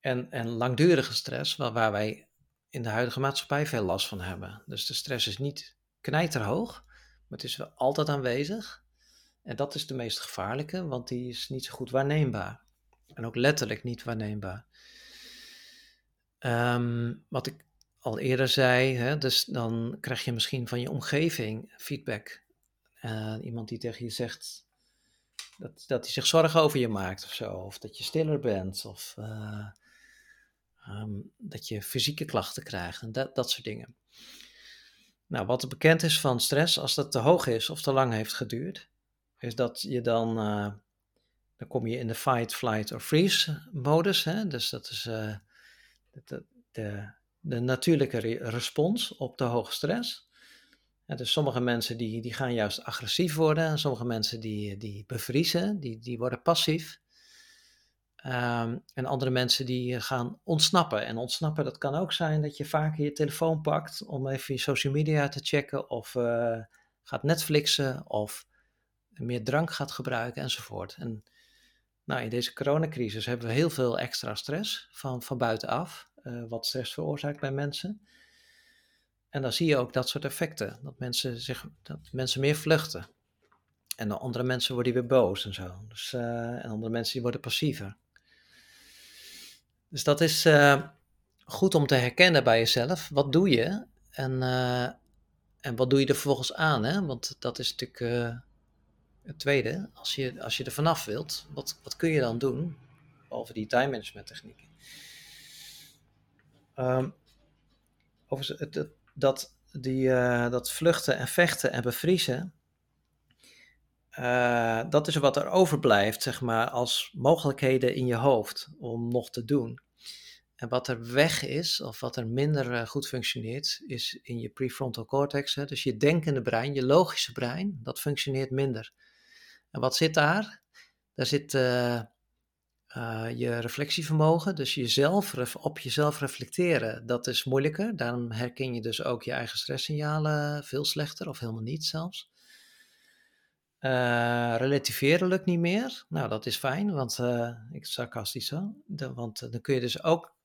en, en langdurige stress, waar, waar wij in de huidige maatschappij veel last van hebben. Dus de stress is niet knijterhoog, maar het is wel altijd aanwezig. En dat is de meest gevaarlijke, want die is niet zo goed waarneembaar. En ook letterlijk niet waarneembaar. Um, wat ik al eerder zei, hè, dus dan krijg je misschien van je omgeving feedback. Uh, iemand die tegen je zegt dat, dat hij zich zorgen over je maakt of zo. Of dat je stiller bent. Of uh, um, dat je fysieke klachten krijgt. En dat, dat soort dingen. Nou, wat bekend is van stress, als dat te hoog is of te lang heeft geduurd, is dat je dan, uh, dan kom je in de fight, flight or freeze modus. Hè? Dus dat is uh, de, de, de, natuurlijke re respons op de hoge stress. dus sommige mensen die, die gaan juist agressief worden, sommige mensen die, die bevriezen, die, die worden passief. Um, en andere mensen die gaan ontsnappen. En ontsnappen, dat kan ook zijn dat je vaker je telefoon pakt om even je social media te checken of gaat Netflixen of meer drank gaat gebruiken enzovoort. En nou, in deze coronacrisis hebben we heel veel extra stress van, van buitenaf, uh, wat stress veroorzaakt bij mensen. En dan zie je ook dat soort effecten, dat mensen, zich, dat mensen meer vluchten. En andere mensen worden weer boos en zo. Dus, uh, en andere mensen die worden passiever. Dus dat is uh, goed om te herkennen bij jezelf. Wat doe je? En, en wat doe je er vervolgens aan? Hè? Want dat is natuurlijk het tweede. Als je, als je er vanaf wilt, wat, wat kun je dan doen? Behalve die time management technieken. Um, over dat, die, dat vluchten en vechten en bevriezen. Uh, dat is wat er overblijft, zeg maar, als mogelijkheden in je hoofd om nog te doen. En wat er weg is, of wat er minder uh, goed functioneert, is in je prefrontal cortex. Hè, dus je denkende brein, je logische brein, dat functioneert minder. En wat zit daar? Daar zit uh, je reflectievermogen, dus jezelf, op jezelf reflecteren, dat is moeilijker. Daarom herken je dus ook je eigen stresssignalen veel slechter, of helemaal niet zelfs. Uh, relativeren lukt niet meer. Nou, dat is fijn, want ik sarcastisch zo. Want dan kun je dus ook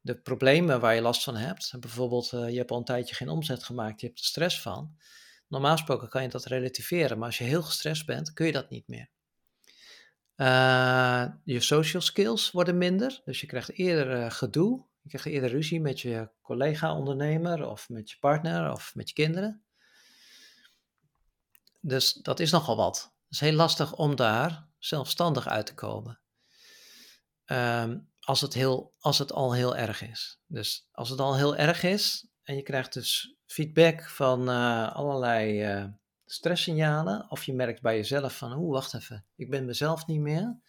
de problemen waar je last van hebt. Bijvoorbeeld, je hebt al een tijdje geen omzet gemaakt, je hebt er stress van. Normaal gesproken kan je dat relativeren, maar als je heel gestrest bent, kun je dat niet meer. je social skills worden minder, dus je krijgt eerder gedoe. Je krijgt eerder ruzie met je collega-ondernemer of met je partner of met je kinderen. Dus dat is nogal wat. Het is heel lastig om daar zelfstandig uit te komen. Um, als, het heel, als het al heel erg is. Dus als het al heel erg is en je krijgt dus feedback van uh, allerlei uh, stresssignalen, of je merkt bij jezelf van, oeh, wacht even, ik ben mezelf niet meer.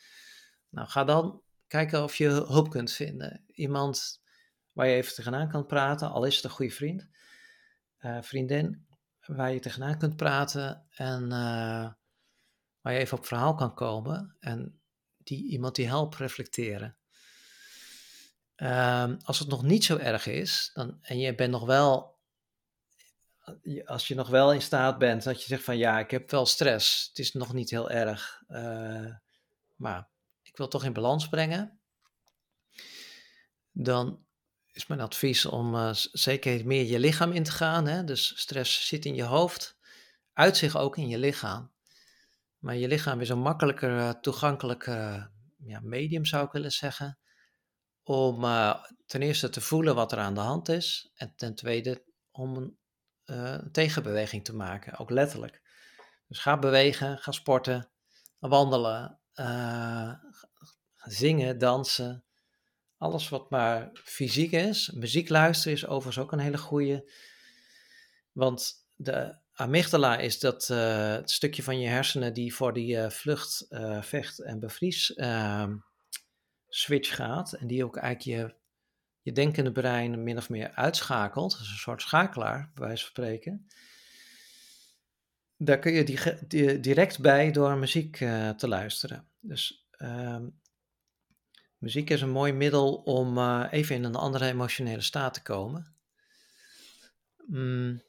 Nou, ga dan kijken of je hulp kunt vinden. Iemand waar je even tegenaan kan praten, al is het een goede vriend, uh, vriendin, waar je tegenaan kunt praten en waar je even op verhaal kan komen en die, iemand die helpt reflecteren. Um, als het nog niet zo erg is dan, en je bent nog wel, als je nog wel in staat bent dat je zegt van ja, ik heb wel stress, het is nog niet heel erg, uh, maar ik wil toch in balans brengen, dan is mijn advies om uh, zeker meer je lichaam in te gaan. Hè? Dus stress zit in je hoofd, uit zich ook in je lichaam. Maar je lichaam is een makkelijker uh, toegankelijk uh, ja, medium, zou ik willen zeggen. Om ten eerste te voelen wat er aan de hand is. En ten tweede om een tegenbeweging te maken, ook letterlijk. Dus ga bewegen, ga sporten, wandelen, zingen, dansen, alles wat maar fysiek is. Muziek luisteren is overigens ook een hele goede. Want de amygdala is dat uh, stukje van je hersenen die voor die vlucht, vecht en bevries ehm, switch gaat. En die ook eigenlijk je, je denkende brein min of meer uitschakelt. Dat een soort schakelaar, bij wijze van spreken. Daar kun je die, direct bij door muziek te luisteren. Dus ehm, Muziek is een mooi middel om uh, even in een andere emotionele staat te komen. Mm,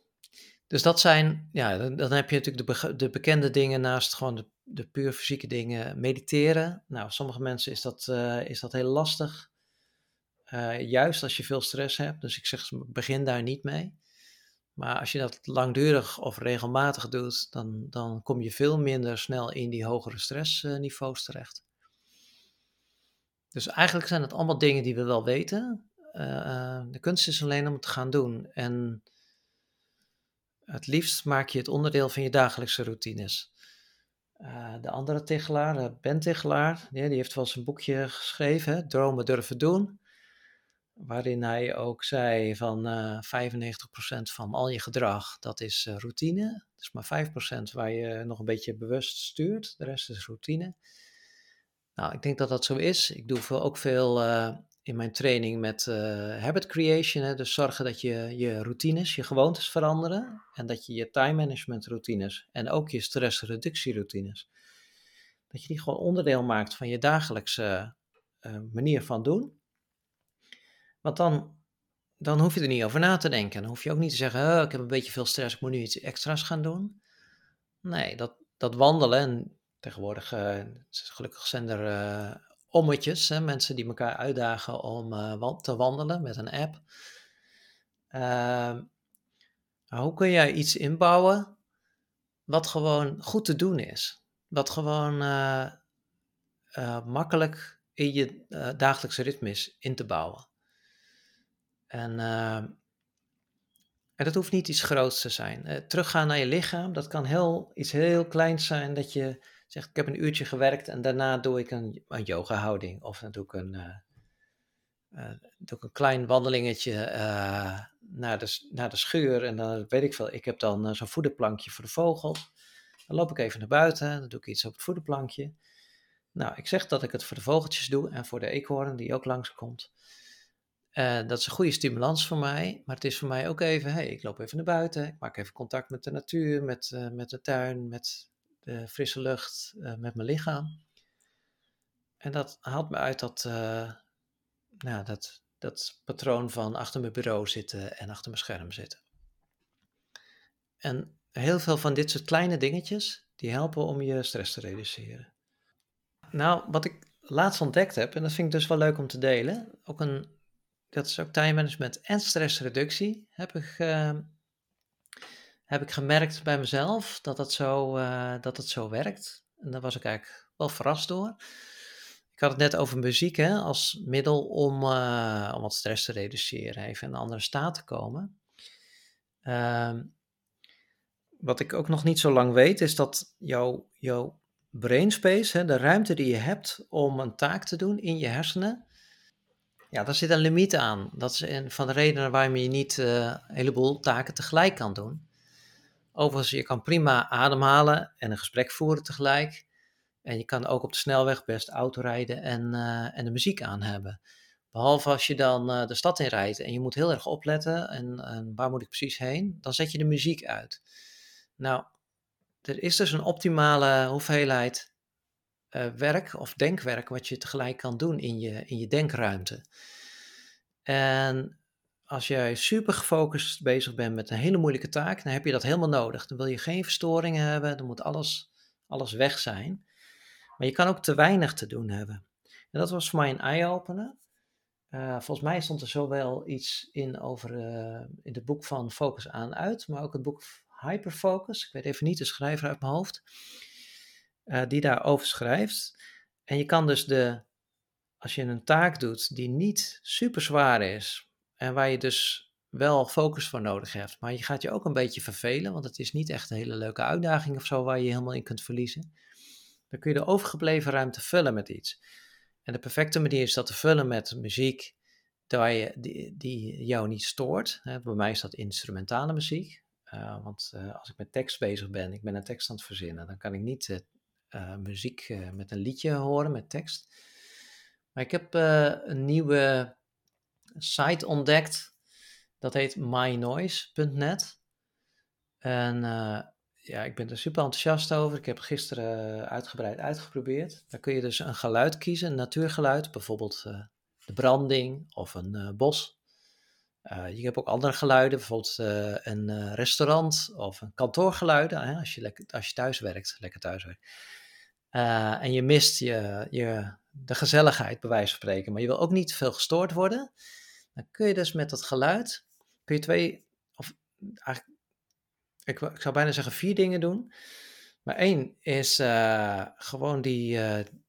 dus dat zijn, ja, dan, heb je natuurlijk de, de, bekende dingen naast gewoon de, de puur fysieke dingen. Mediteren. Nou, sommige mensen is dat, uh, is dat heel lastig. Uh, juist als je veel stress hebt. Dus ik zeg, begin daar niet mee. Maar als je dat langdurig of regelmatig doet, dan, dan kom je veel minder snel in die hogere stressniveaus terecht. Dus eigenlijk zijn het allemaal dingen die we wel weten. Uh, de kunst is alleen om het te gaan doen. En het liefst maak je het onderdeel van je dagelijkse routines. Uh, de andere Tegelaar, Ben die, die heeft wel eens een boekje geschreven, Dromen durven doen. Waarin hij ook zei van uh, 95% van al je gedrag, dat is routine. Dus maar 5% waar je nog een beetje bewust stuurt. De rest is routine. Nou, ik denk dat dat zo is. Ik doe veel, ook veel uh, in mijn training met habit creation. Hè, dus zorgen dat je je routines, je gewoontes veranderen. En dat je je time management routines en ook je stressreductieroutines. Dat je die gewoon onderdeel maakt van je dagelijkse manier van doen. Want dan, dan hoef je er niet over na te denken. Dan hoef je ook niet te zeggen, ik heb een beetje veel stress, ik moet nu iets extra's gaan doen. Nee, dat, dat wandelen, en tegenwoordig, uh, gelukkig zijn er uh, ommetjes, hè, mensen die elkaar uitdagen om uh, te wandelen met een app. Ehm, hoe kun jij iets inbouwen wat gewoon goed te doen is? Wat gewoon makkelijk in je dagelijkse ritme is in te bouwen. En, ehm, en dat hoeft niet iets groots te zijn. Uh, teruggaan naar je lichaam, dat kan heel, iets heel kleins zijn. Dat je zegt, ik heb een uurtje gewerkt en daarna doe ik een, een yoga houding. Of dan doe ik een, uh, doe ik een klein wandelingetje naar, de, naar de schuur. En dan weet ik veel, ik heb dan zo'n voederplankje voor de vogels. Dan loop ik even naar buiten, dan doe ik iets op het voederplankje. Nou, ik zeg dat ik het voor de vogeltjes doe en voor de eekhoorn die ook langskomt. Uh, dat is een goede stimulans voor mij, maar het is voor mij ook even, hey, ik loop even naar buiten, ik maak even contact met de natuur, met, uh, met de tuin, met de frisse lucht, uh, met mijn lichaam. En dat haalt me uit dat, nou, dat, dat patroon van achter mijn bureau zitten en achter mijn scherm zitten. En heel veel van dit soort kleine dingetjes, die helpen om je stress te reduceren. Nou, wat ik laatst ontdekt heb, en dat vind ik dus wel leuk om te delen, ook een dat is ook time management en stressreductie, heb ik, uh, heb ik gemerkt bij mezelf dat het, zo, uh, dat het zo werkt. En daar was ik eigenlijk wel verrast door. Ik had het net over muziek hè, als middel om, uh, om wat stress te reduceren, even in een andere staat te komen. Ehm, wat ik ook nog niet zo lang weet, is dat jouw, jouw brainspace, hè, de ruimte die je hebt om een taak te doen in je hersenen, ja, daar zit een limiet aan. Dat is een van de redenen waarom je niet uh, een heleboel taken tegelijk kan doen. Overigens, je kan prima ademhalen en een gesprek voeren tegelijk. En je kan ook op de snelweg best autorijden en, uh, en de muziek aan hebben. Behalve als je dan uh, de stad in rijdt en je moet heel erg opletten en, en, waar moet ik precies heen, dan zet je de muziek uit. Nou, er is dus een optimale hoeveelheid uh, werk of denkwerk wat je tegelijk kan doen in je, in je denkruimte. En als jij super gefocust bezig bent met een hele moeilijke taak, dan heb je dat helemaal nodig. Dan wil je geen verstoringen hebben, dan moet alles, alles weg zijn. Maar je kan ook te weinig te doen hebben. En dat was voor mij een eye-opener. Uh, volgens mij stond er zowel iets in over uh, in het boek van Focus aan uit, maar ook het boek Hyperfocus. Ik weet even niet de schrijver uit mijn hoofd uh, die daarover schrijft. En je kan dus de, als je een taak doet die niet super zwaar is en waar je dus wel focus voor nodig hebt, maar je gaat je ook een beetje vervelen, want het is niet echt een hele leuke uitdaging of zo waar je helemaal in kunt verliezen. Dan kun je de overgebleven ruimte vullen met iets. En de perfecte manier is dat te vullen met muziek die, die jou niet stoort. Bij mij is dat instrumentale muziek. Uh, want uh, als ik met tekst bezig ben, ik ben een tekst aan het verzinnen, dan kan ik niet muziek uh, met een liedje horen met tekst. Maar ik heb uh, een nieuwe site ontdekt. Dat heet mynoise.net. En ja, ik ben er super enthousiast over. Ik heb gisteren uitgebreid uitgeprobeerd. Daar kun je dus een geluid kiezen, een natuurgeluid. Bijvoorbeeld de branding of een bos. Je hebt ook andere geluiden, bijvoorbeeld een restaurant of een kantoorgeluiden. Hè, als, je lekker, als je thuis werkt, lekker thuis werkt. En je mist je, je, de gezelligheid, bij wijze van spreken. Maar je wil ook niet veel gestoord worden. Dan kun je dus met dat geluid, kun je twee, of eigenlijk, ik, ik zou bijna zeggen vier dingen doen. Maar één is gewoon die,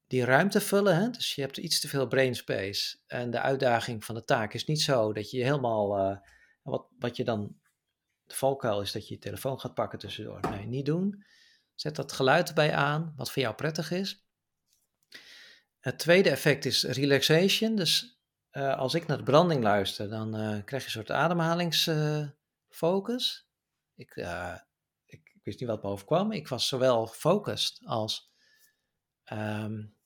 die ruimte vullen. Hè? Dus je hebt iets te veel brain space. En de uitdaging van de taak is niet zo dat je helemaal, wat, wat je dan, de valkuil is dat je je telefoon gaat pakken tussendoor. Nee, niet doen. Zet dat geluid erbij aan, wat voor jou prettig is. Het tweede effect is relaxation. Dus uh, als ik naar de branding luister, dan uh, krijg je een soort ademhalingsfocus. Ik, ik, ik, wist niet wat me overkwam. Ik was zowel focused als, um,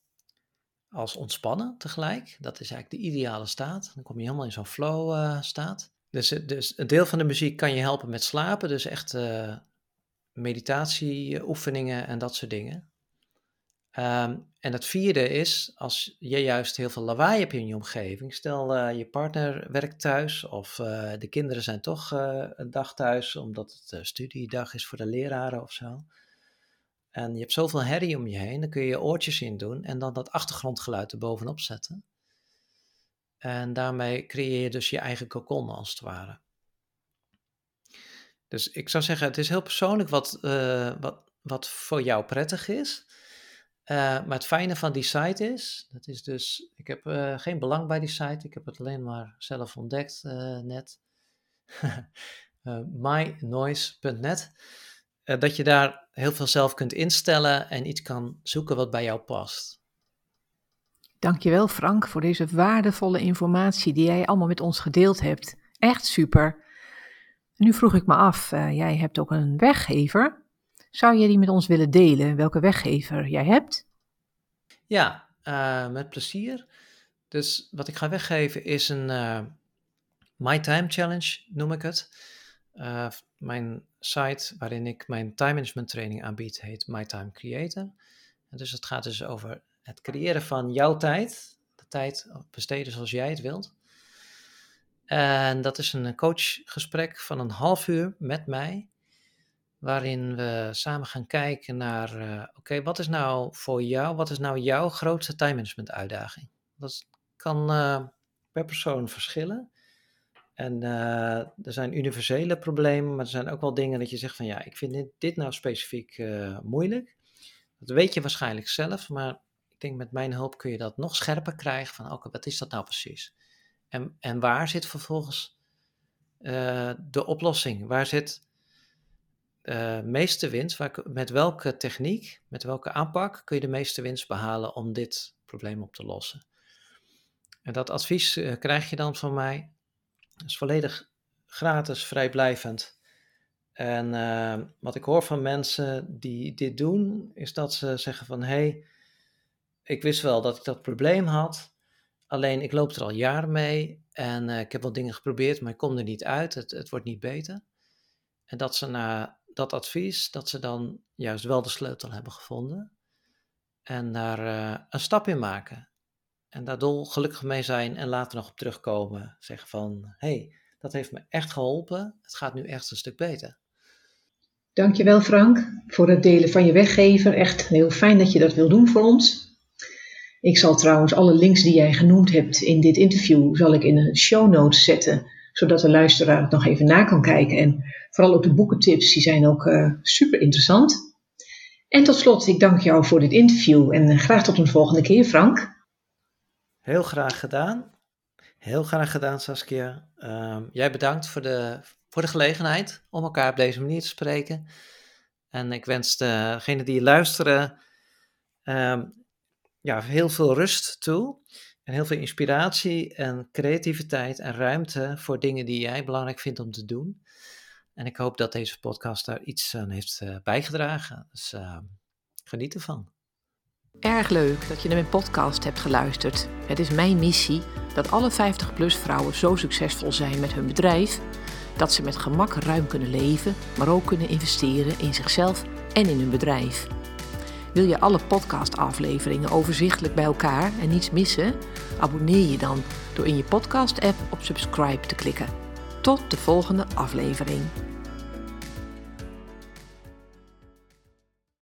als ontspannen tegelijk. Dat is eigenlijk de ideale staat. Dan kom je helemaal in zo'n flow uh, staat. Dus, dus een deel van de muziek kan je helpen met slapen. Dus echt uh, meditatieoefeningen en dat soort dingen. Um, en het vierde is, als je juist heel veel lawaai hebt in je omgeving, stel je partner werkt thuis of de kinderen zijn toch een dag thuis omdat het studiedag is voor de leraren of zo. En je hebt zoveel herrie om je heen, dan kun je je oortjes in doen en dan dat achtergrondgeluid er bovenop zetten. En daarmee creëer je dus je eigen cocon als het ware. Dus ik zou zeggen, het is heel persoonlijk wat, wat, wat voor jou prettig is. Uh, maar het fijne van die site is, dat is dus, ik heb uh, geen belang bij die site, ik heb het alleen maar zelf ontdekt net. mynoise.net. dat je daar heel veel zelf kunt instellen en iets kan zoeken wat bij jou past. Dankjewel Frank voor deze waardevolle informatie die jij allemaal met ons gedeeld hebt. Echt super. Nu vroeg ik me af, jij hebt ook een weggever. Zou je die met ons willen delen, welke weggever jij hebt? Ja, uh, met plezier. Dus wat ik ga weggeven is een uh, My Time Challenge, noem ik het. Mijn site waarin ik mijn time management training aanbied heet My Time Creator. En dus het gaat dus over het creëren van jouw tijd. De tijd besteden zoals jij het wilt. En dat is een coachgesprek van een half uur met mij waarin we samen gaan kijken naar, uh, oké, wat is nou voor jou, wat is nou jouw grootste time management uitdaging? Dat kan uh, per persoon verschillen. En uh, er zijn universele problemen, maar er zijn ook wel dingen dat je zegt van ja, ik vind dit, nou specifiek moeilijk. Dat weet je waarschijnlijk zelf, maar ik denk met mijn hulp kun je dat nog scherper krijgen van oké, wat is dat nou precies? En, en waar zit vervolgens de oplossing? Waar zit uh, meeste winst, met welke techniek, met welke aanpak kun je de meeste winst behalen om dit probleem op te lossen? En dat advies krijg je dan van mij. Dat is volledig gratis, vrijblijvend. En uh, wat ik hoor van mensen die dit doen, is dat ze zeggen van hé, hey, ik wist wel dat ik dat probleem had, alleen ik loop er al jaren mee en ik heb wel dingen geprobeerd, maar ik kom er niet uit, het, het wordt niet beter. En dat ze na dat advies, dat ze dan juist wel de sleutel hebben gevonden en daar uh, een stap in maken. En daar dol gelukkig mee zijn en later nog op terugkomen. Zeggen van, hé, hey, dat heeft me echt geholpen. Het gaat nu echt een stuk beter. Dankjewel Frank voor het delen van je weggever. Echt heel fijn dat je dat wil doen voor ons. Ik zal trouwens alle links die jij genoemd hebt in dit interview, zal ik in de show notes zetten zodat de luisteraar het nog even na kan kijken. En vooral ook de boekentips, die zijn ook uh, super interessant. En tot slot, ik dank jou voor dit interview en uh, graag tot een volgende keer, Frank. Heel graag gedaan. Heel graag gedaan, Saskia. Uh, jij bedankt voor de, voor de gelegenheid om elkaar op deze manier te spreken. En ik wens degenen die luisteren ehm, ja, heel veel rust toe. En heel veel inspiratie en creativiteit en ruimte voor dingen die jij belangrijk vindt om te doen. En ik hoop dat deze podcast daar iets aan heeft uh, bijgedragen. Dus uh, geniet ervan. Erg leuk dat je naar mijn podcast hebt geluisterd. Het is mijn missie dat alle 50-plus vrouwen zo succesvol zijn met hun bedrijf dat ze met gemak ruim kunnen leven, maar ook kunnen investeren in zichzelf en in hun bedrijf. Wil je alle podcastafleveringen overzichtelijk bij elkaar en niets missen? Abonneer je dan door in je podcast-app op subscribe te klikken. Tot de volgende aflevering.